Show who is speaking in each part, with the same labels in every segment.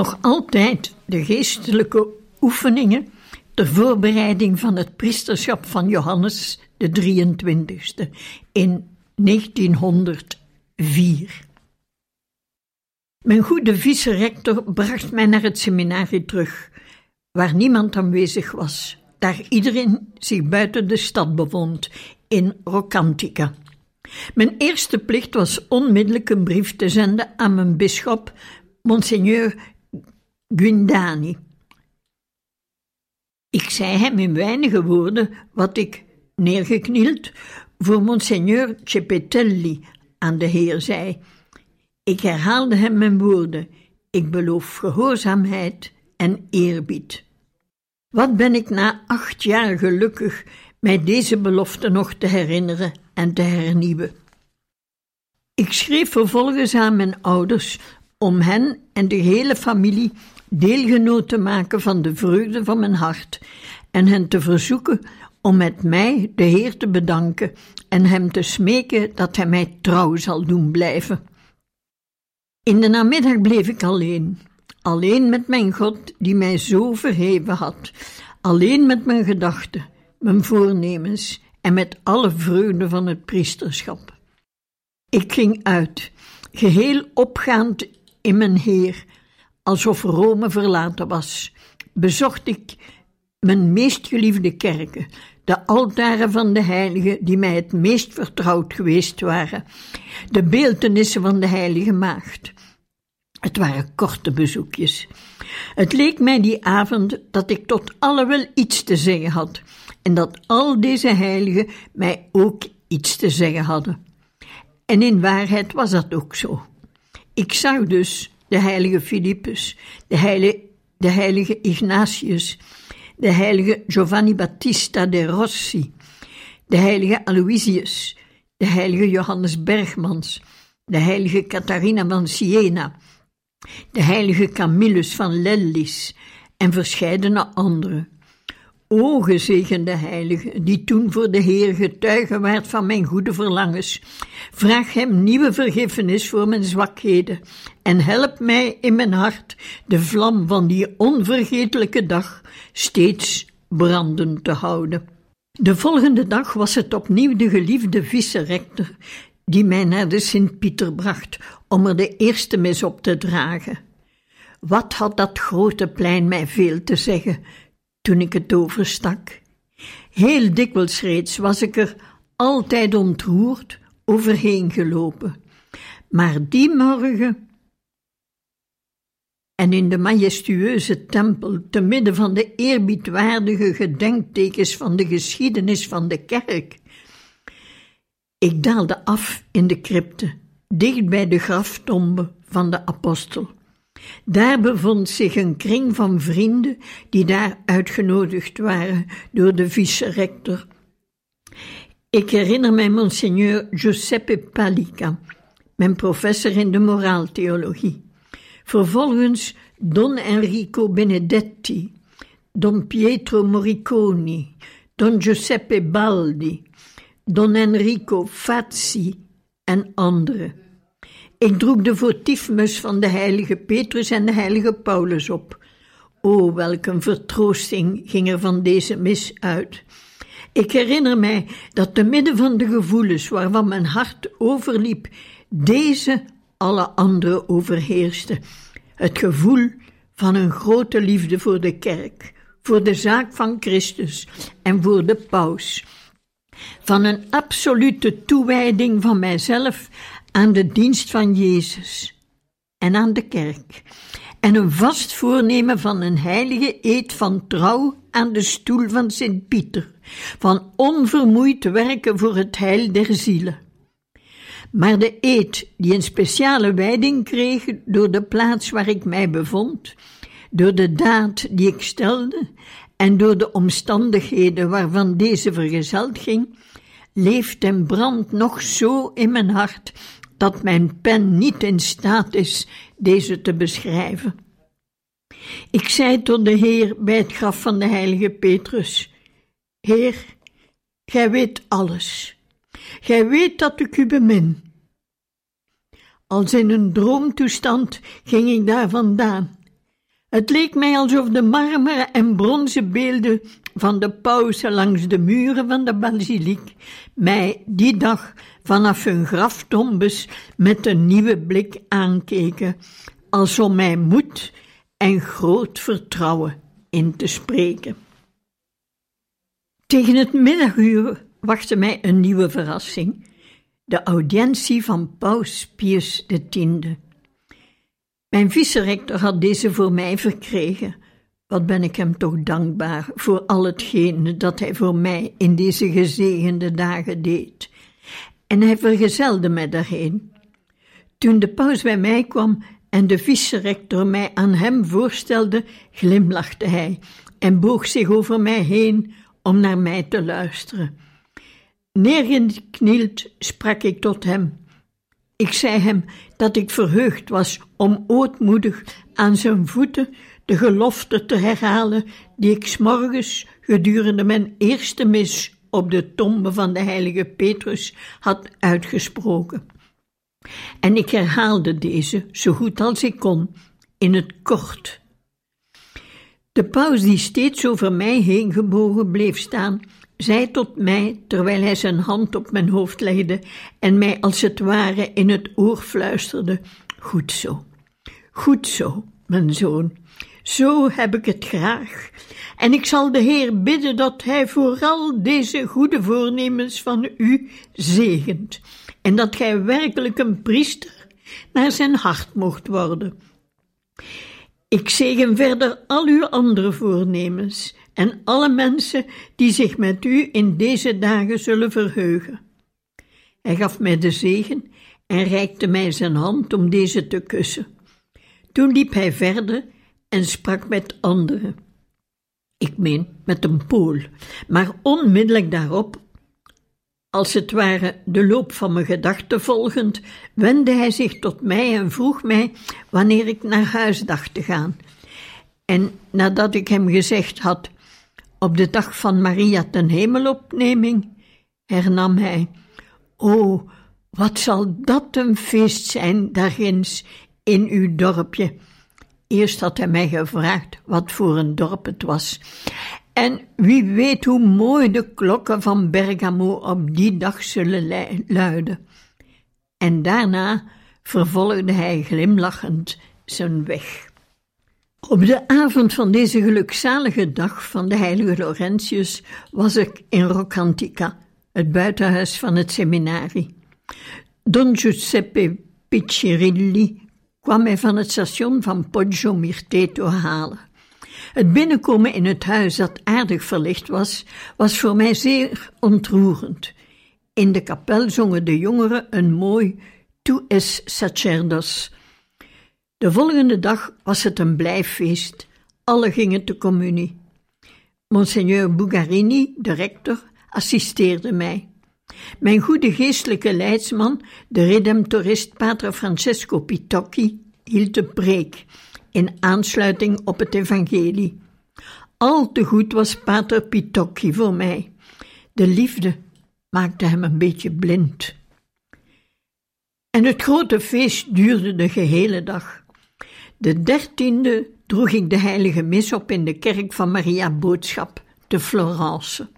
Speaker 1: Nog altijd de geestelijke oefeningen ter voorbereiding van het priesterschap van Johannes de 23e in 1904. Mijn goede vice-rector bracht mij naar het seminarie terug, waar niemand aanwezig was, daar iedereen zich buiten de stad bevond, in Rocantica. Mijn eerste plicht was onmiddellijk een brief te zenden aan mijn bisschop, Monseigneur Gundani. Ik zei hem in weinige woorden wat ik, neergeknield, voor Monseigneur Cepetelli aan de Heer zei. Ik herhaalde hem mijn woorden: ik beloof gehoorzaamheid en eerbied. Wat ben ik na acht jaar gelukkig mij deze belofte nog te herinneren en te hernieuwen. Ik schreef vervolgens aan mijn ouders om hen en de hele familie deelgenoot te maken van de vreugde van mijn hart en hen te verzoeken om met mij de Heer te bedanken en hem te smeken dat hij mij trouw zal doen blijven. In de namiddag bleef ik alleen, alleen met mijn God die mij zo verheven had, alleen met mijn gedachten, mijn voornemens en met alle vreugde van het priesterschap. Ik ging uit, geheel opgaand in mijn Heer, alsof Rome verlaten was, bezocht ik mijn meest geliefde kerken, de altaren van de heiligen die mij het meest vertrouwd geweest waren, de beeltenissen van de heilige maagd. Het waren korte bezoekjes. Het leek mij die avond dat ik tot alle wel iets te zeggen had en dat al deze heiligen mij ook iets te zeggen hadden. En in waarheid was dat ook zo. Ik zag dus de heilige Philippus, de heilige, de heilige Ignatius, de heilige Giovanni Battista de Rossi, de heilige Aloysius, de heilige Johannes Bergmans, de heilige Catharina van Siena, de heilige Camillus van Lellis en verscheidene anderen. O gezegende heilige, die toen voor de Heer getuige werd van mijn goede verlangens, vraag hem nieuwe vergiffenis voor mijn zwakheden en help mij in mijn hart de vlam van die onvergetelijke dag steeds brandend te houden. De volgende dag was het opnieuw de geliefde vice-rector die mij naar de Sint-Pieter bracht om er de eerste mis op te dragen. Wat had dat grote plein mij veel te zeggen toen ik het overstak. Heel dikwijls reeds was ik er altijd ontroerd overheen gelopen. Maar die morgen en in de majestueuze tempel, te midden van de eerbiedwaardige gedenktekens van de geschiedenis van de kerk. Ik daalde af in de crypte, dicht bij de graftombe van de apostel. Daar bevond zich een kring van vrienden die daar uitgenodigd waren door de vice-rector. Ik herinner mij Monseigneur Giuseppe Palica, mijn professor in de moraaltheologie. Vervolgens Don Enrico Benedetti, Don Pietro Morriconi, Don Giuseppe Baldi, Don Enrico Fazzi en anderen. Ik droeg de votiefmus van de heilige Petrus en de heilige Paulus op. O, welk een vertroosting ging er van deze mis uit. Ik herinner mij dat te midden van de gevoelens waarvan mijn hart overliep, deze alle andere overheerste. Het gevoel van een grote liefde voor de kerk, voor de zaak van Christus en voor de paus. Van een absolute toewijding van mijzelf aan de dienst van Jezus en aan de kerk, en een vast voornemen van een heilige eed van trouw aan de stoel van Sint Pieter, van onvermoeid werken voor het heil der zielen. maar de eed die een speciale wijding kreeg door de plaats waar ik mij bevond, door de daad die ik stelde en door de omstandigheden waarvan deze vergezeld ging, leeft en brandt nog zo in mijn hart dat mijn pen niet in staat is deze te beschrijven. Ik zei tot de Heer bij het graf van de heilige Petrus: Heer, gij weet alles. Gij weet dat ik u bemin. Als in een droomtoestand ging ik daar vandaan. Het leek mij alsof de marmeren en bronzen beelden van de pausen langs de muren van de basiliek mij die dag vanaf hun graftombes met een nieuwe blik aankeken, als om mij moed en groot vertrouwen in te spreken. Tegen het middaguur wachtte mij een nieuwe verrassing: de audiëntie van Paus Pius X. Mijn vicerector had deze voor mij verkregen. Wat ben ik hem toch dankbaar voor al hetgeen dat hij voor mij in deze gezegende dagen deed. En hij vergezelde mij daarheen. Toen de paus bij mij kwam en de vicerector mij aan hem voorstelde, glimlachte hij en boog zich over mij heen om naar mij te luisteren. Neergeknield sprak ik tot hem. Ik zei hem dat ik verheugd was om ootmoedig aan zijn voeten de gelofte te herhalen die ik morgens gedurende mijn eerste mis op de tombe van de heilige Petrus had uitgesproken. En ik herhaalde deze zo goed als ik kon, in het kort. De paus, die steeds over mij heen gebogen bleef staan, zei tot mij, terwijl hij zijn hand op mijn hoofd legde en mij als het ware in het oor fluisterde: Goed zo, goed zo, mijn zoon. Zo heb ik het graag. En ik zal de Heer bidden dat Hij vooral deze goede voornemens van u zegent, en dat Gij werkelijk een priester naar zijn hart mocht worden. Ik zegen verder al uw andere voornemens en alle mensen die zich met u in deze dagen zullen verheugen. Hij gaf mij de zegen en reikte mij zijn hand om deze te kussen. Toen liep hij verder en sprak met anderen. Ik meen met een pool, maar onmiddellijk daarop, als het ware de loop van mijn gedachten volgend, wendde hij zich tot mij en vroeg mij wanneer ik naar huis dacht te gaan. En nadat ik hem gezegd had op de dag van Maria ten hemelopneming, hernam hij: O, wat zal dat een feest zijn daarginds in uw dorpje. Eerst had hij mij gevraagd wat voor een dorp het was. En wie weet hoe mooi de klokken van Bergamo op die dag zullen luiden. En daarna vervolgde hij glimlachend zijn weg. Op de avond van deze gelukzalige dag van de heilige Laurentius was ik in Rocantica, het buitenhuis van het seminarie. Don Giuseppe Piccirilli kwam mij van het station van Poggio Mirteto halen. Het binnenkomen in het huis dat aardig verlicht was, was voor mij zeer ontroerend. In de kapel zongen de jongeren een mooi Tu es sacerdos, de volgende dag was het een blijffeest. Alle gingen te communie. Monseigneur Bugarini, de rector, assisteerde mij. Mijn goede geestelijke leidsman, de redemptorist Pater Francesco Pitocchi, hield de preek in aansluiting op het evangelie. Al te goed was Pater Pitocchi voor mij. De liefde maakte hem een beetje blind. En het grote feest duurde de gehele dag. De dertiende droeg ik de heilige mis op in de kerk van Maria Boodschap te Florence.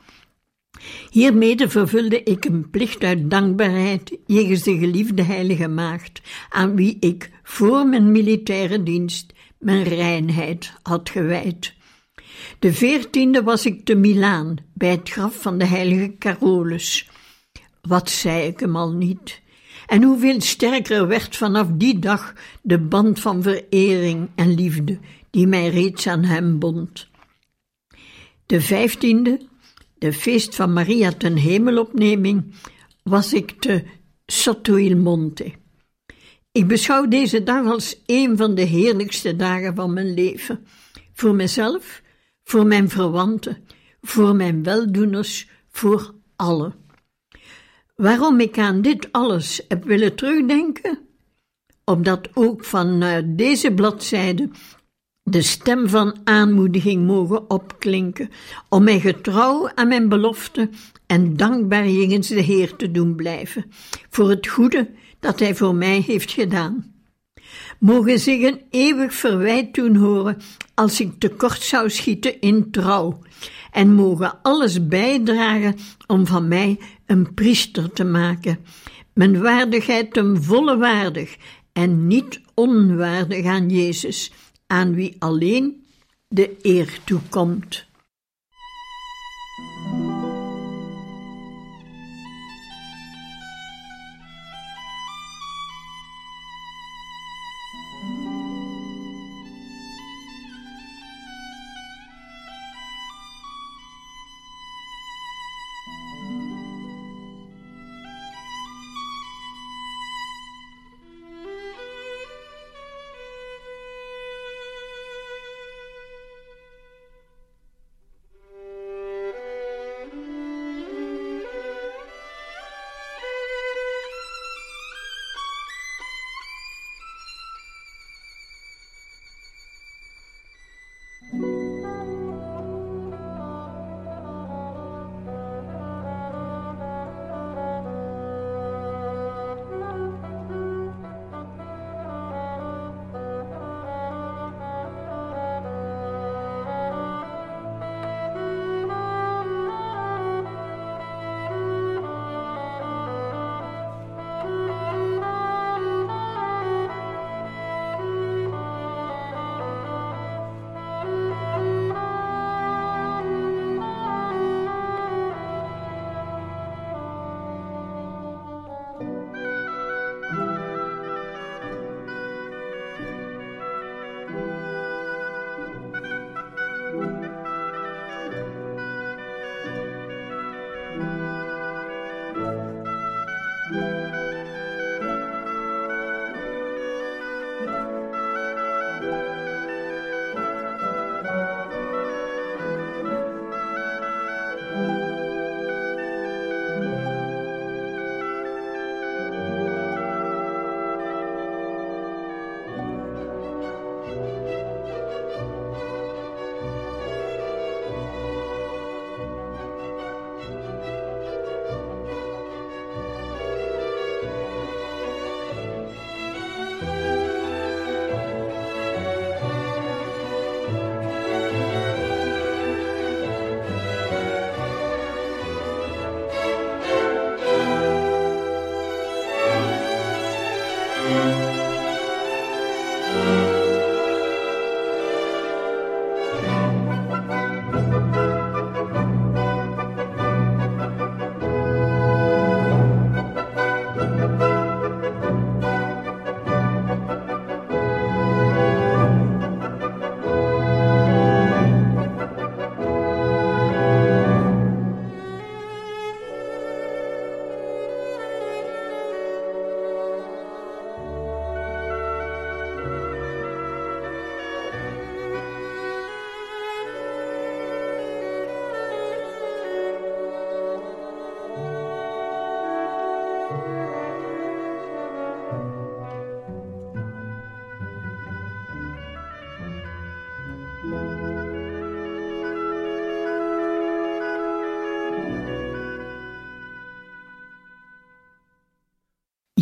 Speaker 1: Hiermede vervulde ik een plicht uit dankbaarheid jegens de geliefde heilige maagd, aan wie ik voor mijn militaire dienst mijn reinheid had gewijd. De veertiende was ik te Milaan, bij het graf van de heilige Carolus. Wat zei ik hem al niet? En hoeveel sterker werd vanaf die dag de band van verering en liefde die mij reeds aan hem bond. De vijftiende, de feest van Maria ten hemelopneming, was ik te sotto il monte. Ik beschouw deze dag als een van de heerlijkste dagen van mijn leven. Voor mezelf, voor mijn verwanten, voor mijn weldoeners, voor allen. Waarom ik aan dit alles heb willen terugdenken? Omdat ook vanuit deze bladzijde de stem van aanmoediging mogen opklinken, om mij getrouw aan mijn belofte en dankbaar jegens de Heer te doen blijven, voor het goede dat Hij voor mij heeft gedaan. Mogen zich een eeuwig verwijt doen horen als ik tekort zou schieten in trouw, en mogen alles bijdragen om van mij een priester te maken, mijn waardigheid ten volle waardig en niet onwaardig aan Jezus, aan wie alleen de eer toekomt.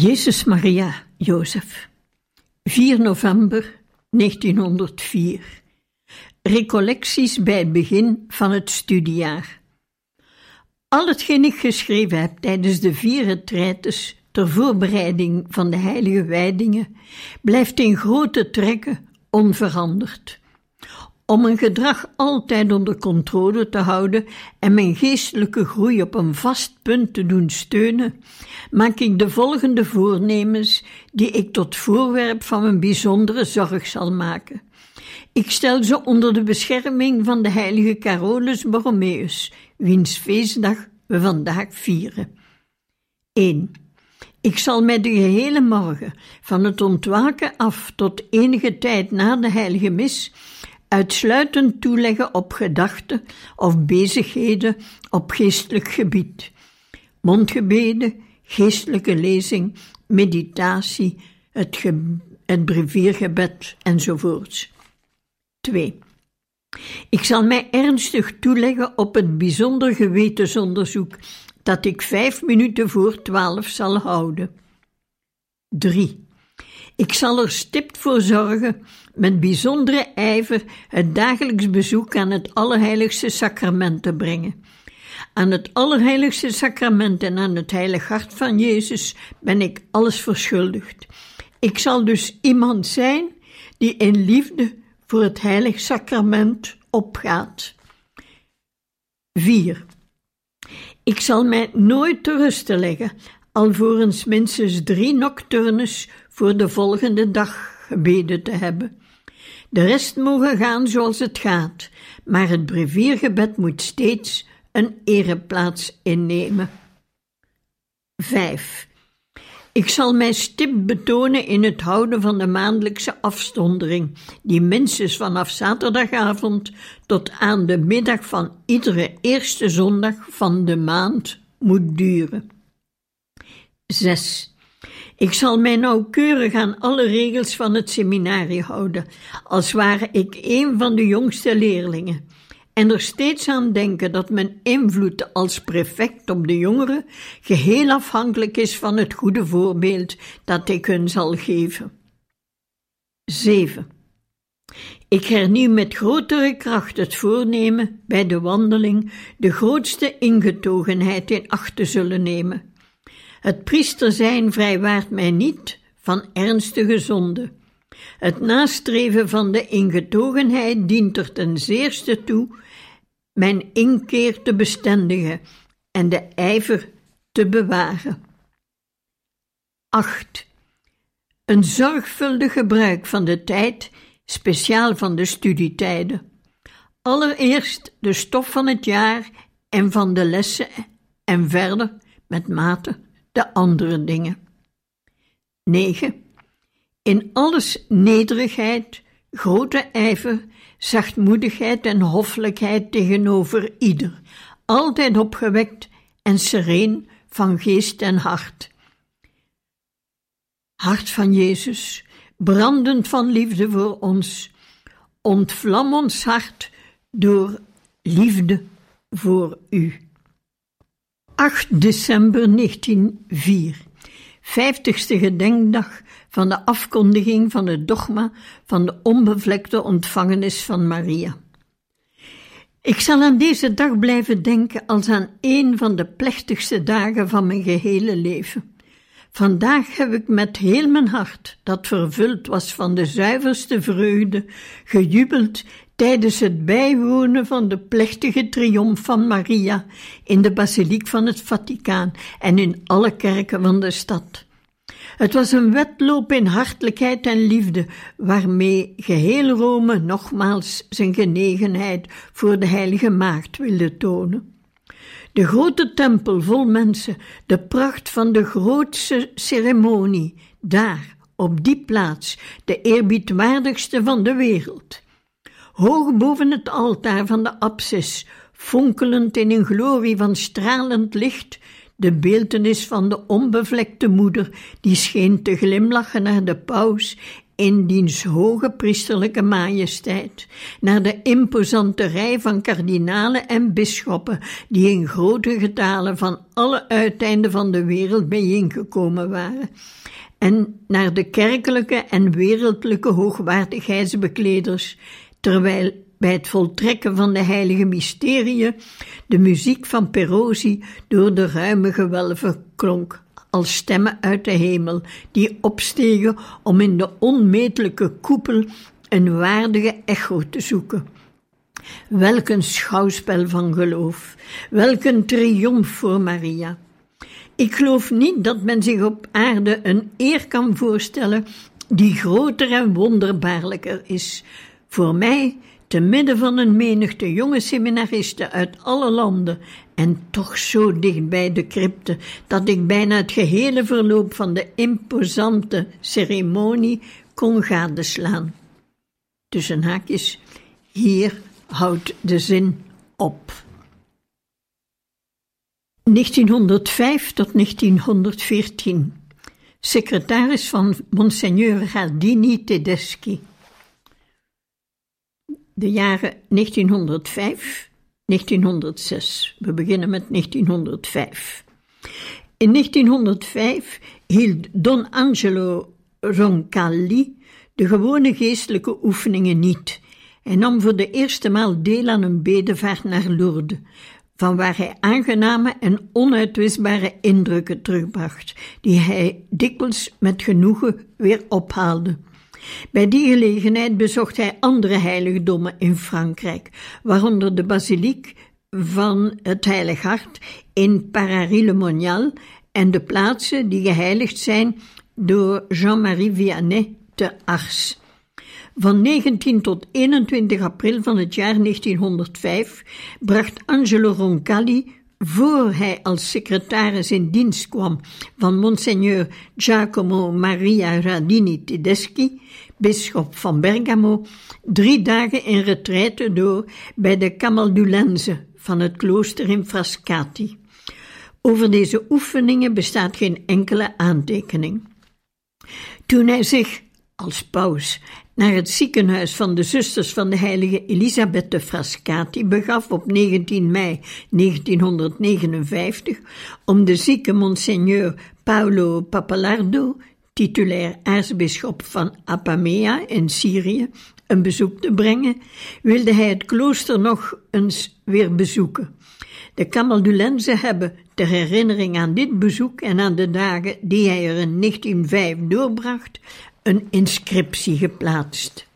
Speaker 1: Jezus Maria Jozef. 4 november 1904 Recollecties bij het begin van het studiejaar. Al hetgeen ik geschreven heb tijdens de vier retraites ter voorbereiding van de heilige wijdingen blijft in grote trekken onveranderd om mijn gedrag altijd onder controle te houden en mijn geestelijke groei op een vast punt te doen steunen, maak ik de volgende voornemens die ik tot voorwerp van mijn bijzondere zorg zal maken. Ik stel ze onder de bescherming van de heilige Carolus Borromeus, wiens feestdag we vandaag vieren. 1. Ik zal mij de gehele morgen, van het ontwaken af tot enige tijd na de heilige mis, uitsluitend toeleggen op gedachten of bezigheden op geestelijk gebied. Mondgebeden, geestelijke lezing, meditatie, het, ge het breviergebed enzovoorts. 2. Ik zal mij ernstig toeleggen op het bijzonder gewetensonderzoek dat ik vijf minuten voor twaalf zal houden. 3. Ik zal er stipt voor zorgen met bijzondere ijver het dagelijks bezoek aan het Allerheiligste Sacrament te brengen. Aan het Allerheiligste Sacrament en aan het Heilig Hart van Jezus ben ik alles verschuldigd. Ik zal dus iemand zijn die in liefde voor het Heilig Sacrament opgaat. 4. Ik zal mij nooit te rusten leggen, alvorens minstens drie nocturnes voor de volgende dag gebeden te hebben. De rest mogen gaan zoals het gaat, maar het breviergebed moet steeds een ereplaats innemen. 5. Ik zal mij stip betonen in het houden van de maandelijkse afstondering, die minstens vanaf zaterdagavond tot aan de middag van iedere eerste zondag van de maand moet duren. 6. Ik zal mij nauwkeurig aan alle regels van het seminarie houden, als ware ik een van de jongste leerlingen en er steeds aan denken dat mijn invloed als prefect op de jongeren geheel afhankelijk is van het goede voorbeeld dat ik hun zal geven. 7. Ik hernieuw met grotere kracht het voornemen bij de wandeling de grootste ingetogenheid in acht te zullen nemen. Het priester zijn vrijwaart mij niet van ernstige zonde. Het nastreven van de ingetogenheid dient er ten zeerste toe mijn inkeer te bestendigen en de ijver te bewaren. 8. Een zorgvuldig gebruik van de tijd, speciaal van de studietijden. Allereerst de stof van het jaar en van de lessen en verder, met mate, de andere dingen. 9. In alles nederigheid, grote ijver, zachtmoedigheid en hoffelijkheid tegenover ieder, altijd opgewekt en sereen van geest en hart. Hart van Jezus, brandend van liefde voor ons, ontvlam ons hart door liefde voor U. 8 december 1904, vijftigste gedenkdag van de afkondiging van het dogma van de onbevlekte ontvangenis van Maria. Ik zal aan deze dag blijven denken als aan een van de plechtigste dagen van mijn gehele leven. Vandaag heb ik met heel mijn hart, dat vervuld was van de zuiverste vreugde, gejubeld tijdens het bijwonen van de plechtige triomf van Maria in de basiliek van het Vaticaan en in alle kerken van de stad. Het was een wedloop in hartelijkheid en liefde, waarmee geheel Rome nogmaals zijn genegenheid voor de heilige maagd wilde tonen. De grote tempel vol mensen, de pracht van de grootste ceremonie, daar, op die plaats, de eerbiedwaardigste van de wereld. Hoog boven het altaar van de apsis, fonkelend in een glorie van stralend licht, de beeltenis van de onbevlekte moeder, die scheen te glimlachen naar de paus in diens hoge priesterlijke majesteit, naar de imposante rij van kardinalen en bisschoppen, die in grote getalen van alle uiteinden van de wereld bijeengekomen waren, en naar de kerkelijke en wereldlijke hoogwaardigheidsbekleders, terwijl bij het voltrekken van de heilige mysteriën de muziek van Perosi door de ruime gewelven klonk, als stemmen uit de hemel, die opstegen om in de onmetelijke koepel een waardige echo te zoeken. Welk een schouwspel van geloof, welk een triomf voor Maria. Ik geloof niet dat men zich op aarde een eer kan voorstellen die groter en wonderbaarlijker is. Voor mij te midden van een menigte jonge seminaristen uit alle landen en toch zo dicht bij de crypte dat ik bijna het gehele verloop van de imposante ceremonie kon gadeslaan. Tussen haakjes, hier houdt de zin op. 1905 tot 1914. Secretaris van Monseigneur Gardini Tedeschi. De jaren 1905, 1906. We beginnen met 1905. In 1905 hield Don Angelo Roncalli de gewone geestelijke oefeningen niet. Hij nam voor de eerste maal deel aan een bedevaart naar Lourdes, van waar hij aangename en onuitwisbare indrukken terugbracht, die hij dikwijls met genoegen weer ophaalde. Bij die gelegenheid bezocht hij andere heiligdommen in Frankrijk, waaronder de basiliek van het Heilig Hart in Paris-le-Monial en de plaatsen die geheiligd zijn door Jean-Marie Vianney te Ars. Van 19 tot 21 april van het jaar 1905 bracht Angelo Roncalli, voor hij als secretaris in dienst kwam van Monseigneur Giacomo Maria Radini Tedeschi, bisschop van Bergamo, drie dagen in retraite door bij de Camaldulense van het klooster in Frascati. Over deze oefeningen bestaat geen enkele aantekening. Toen hij zich als paus naar het ziekenhuis van de zusters van de heilige Elisabeth de Frascati begaf op 19 mei 1959 om de zieke monseigneur Paolo Papalardo, titulair aartsbisschop van Apamea in Syrië, een bezoek te brengen, wilde hij het klooster nog eens weer bezoeken. De Camaldulenzen hebben ter herinnering aan dit bezoek en aan de dagen die hij er in 1905 doorbracht, een inscriptie geplaatst.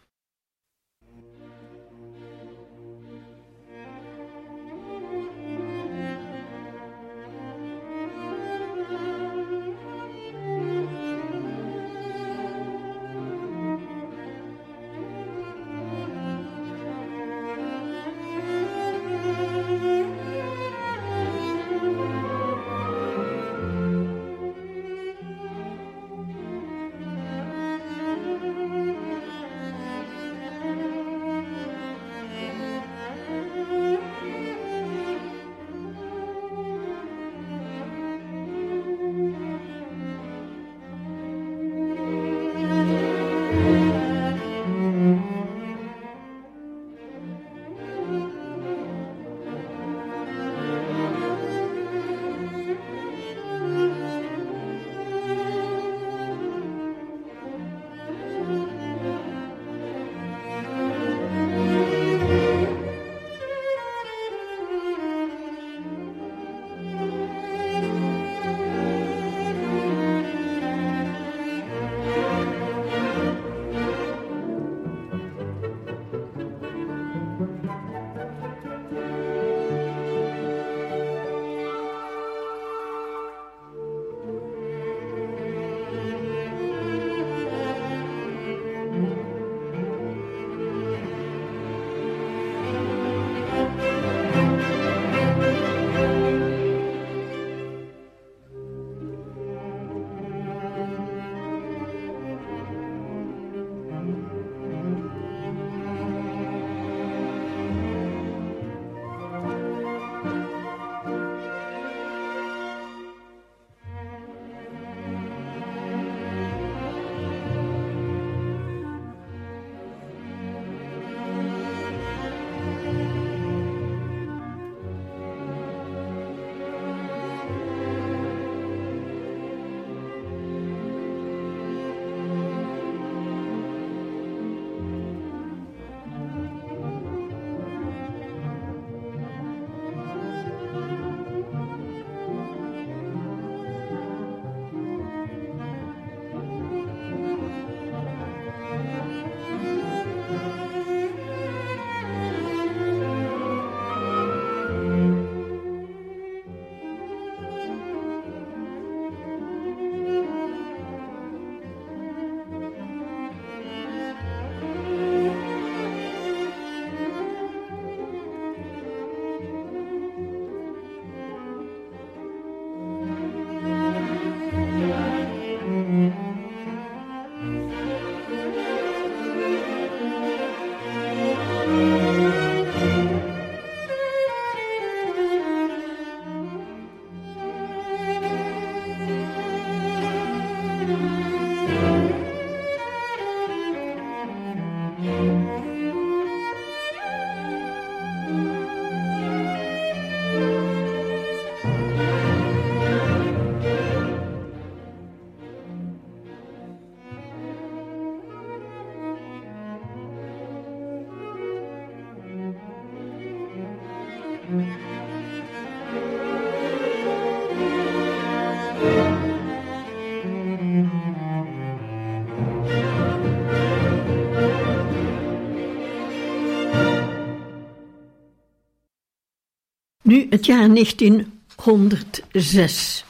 Speaker 1: Het jaar 1906.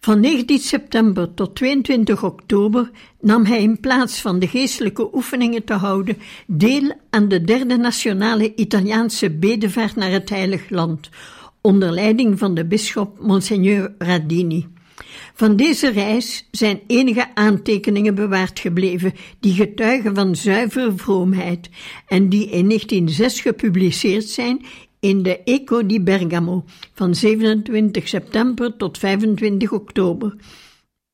Speaker 1: Van 19 september tot 22 oktober nam hij in plaats van de geestelijke oefeningen te houden deel aan de derde nationale Italiaanse bedevaart naar het Heilig Land, onder leiding van de bisschop Monseigneur Radini. Van deze reis zijn enige aantekeningen bewaard gebleven die getuigen van zuivere vroomheid en die in 1906 gepubliceerd zijn in de Eco di Bergamo van 27 september tot 25 oktober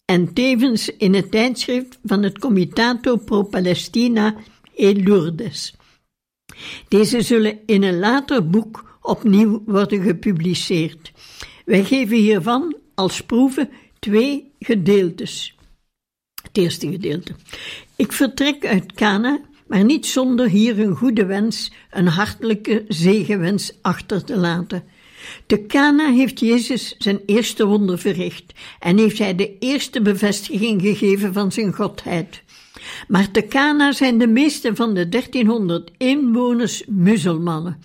Speaker 1: en tevens in het tijdschrift van het Comitato Pro Palestina e Lourdes. Deze zullen in een later boek opnieuw worden gepubliceerd. Wij geven hiervan als proeven twee gedeeltes. Het eerste gedeelte. Ik vertrek uit Cana, maar niet zonder hier een goede wens, een hartelijke zegenwens achter te laten. Te Cana heeft Jezus zijn eerste wonder verricht en heeft hij de eerste bevestiging gegeven van zijn godheid. Maar te Cana zijn de meeste van de 1300 inwoners muzelmannen.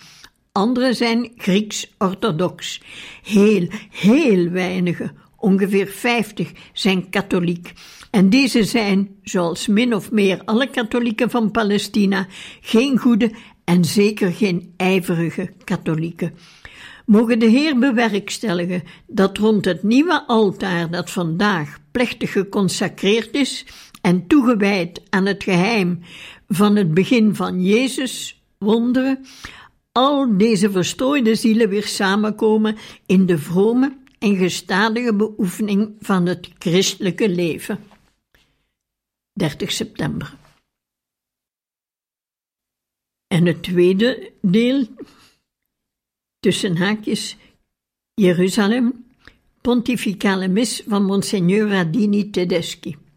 Speaker 1: Anderen zijn Grieks-orthodox. Heel, heel weinige, ongeveer 50, zijn katholiek. En deze zijn, zoals min of meer alle katholieken van Palestina, geen goede en zeker geen ijverige katholieken. Mogen de Heer bewerkstelligen dat rond het nieuwe altaar dat vandaag plechtig geconsacreerd is en toegewijd aan het geheim van het begin van Jezus wonderen, al deze verstrooide zielen weer samenkomen in de vrome en gestadige beoefening van het christelijke leven. 30 september. En het tweede deel, tussen haakjes, Jeruzalem, pontificale mis van Monsignor Radini Tedeschi.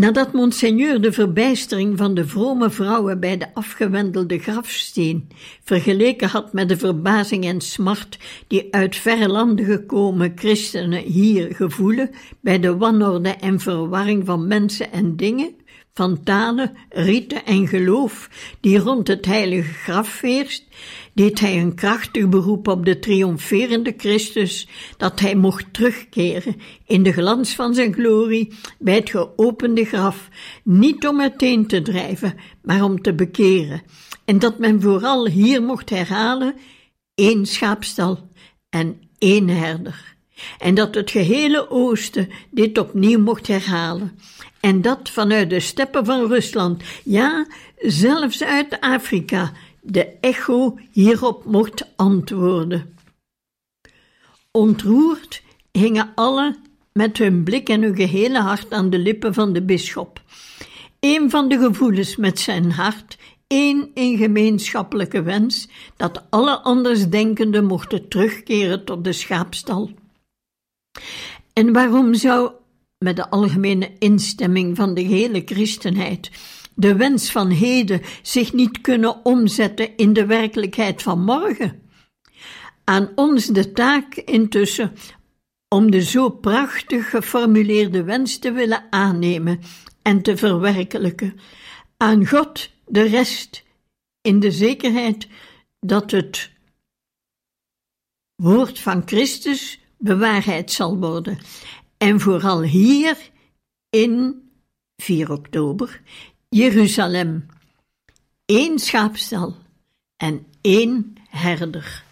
Speaker 1: Nadat monseigneur de verbijstering van de vrome vrouwen bij de afgewendelde grafsteen vergeleken had met de verbazing en smart die uit verre landen gekomen christenen hier gevoelen bij de wanorde en verwarring van mensen en dingen, van talen, riten en geloof die rond het heilige graf heerst, deed hij een krachtig beroep op de triomferende Christus, dat hij mocht terugkeren in de glans van zijn glorie bij het geopende graf, niet om meteen te drijven, maar om te bekeren, en dat men vooral hier mocht herhalen één schaapstal en één herder. En dat het gehele Oosten dit opnieuw mocht herhalen. En dat vanuit de steppen van Rusland, ja, zelfs uit Afrika, de echo hierop mocht antwoorden. Ontroerd hingen alle met hun blik en hun gehele hart aan de lippen van de bisschop. Een van de gevoelens met zijn hart, één in gemeenschappelijke wens, dat alle andersdenkenden mochten terugkeren tot de schaapstal. En waarom zou, met de algemene instemming van de hele christenheid, de wens van heden zich niet kunnen omzetten in de werkelijkheid van morgen? Aan ons de taak intussen om de zo prachtig geformuleerde wens te willen aannemen en te verwerkelijken. Aan God de rest, in de zekerheid dat het woord van Christus bewaarheid zal worden. En vooral hier in 4 oktober, Jeruzalem. één schaapstal en één herder.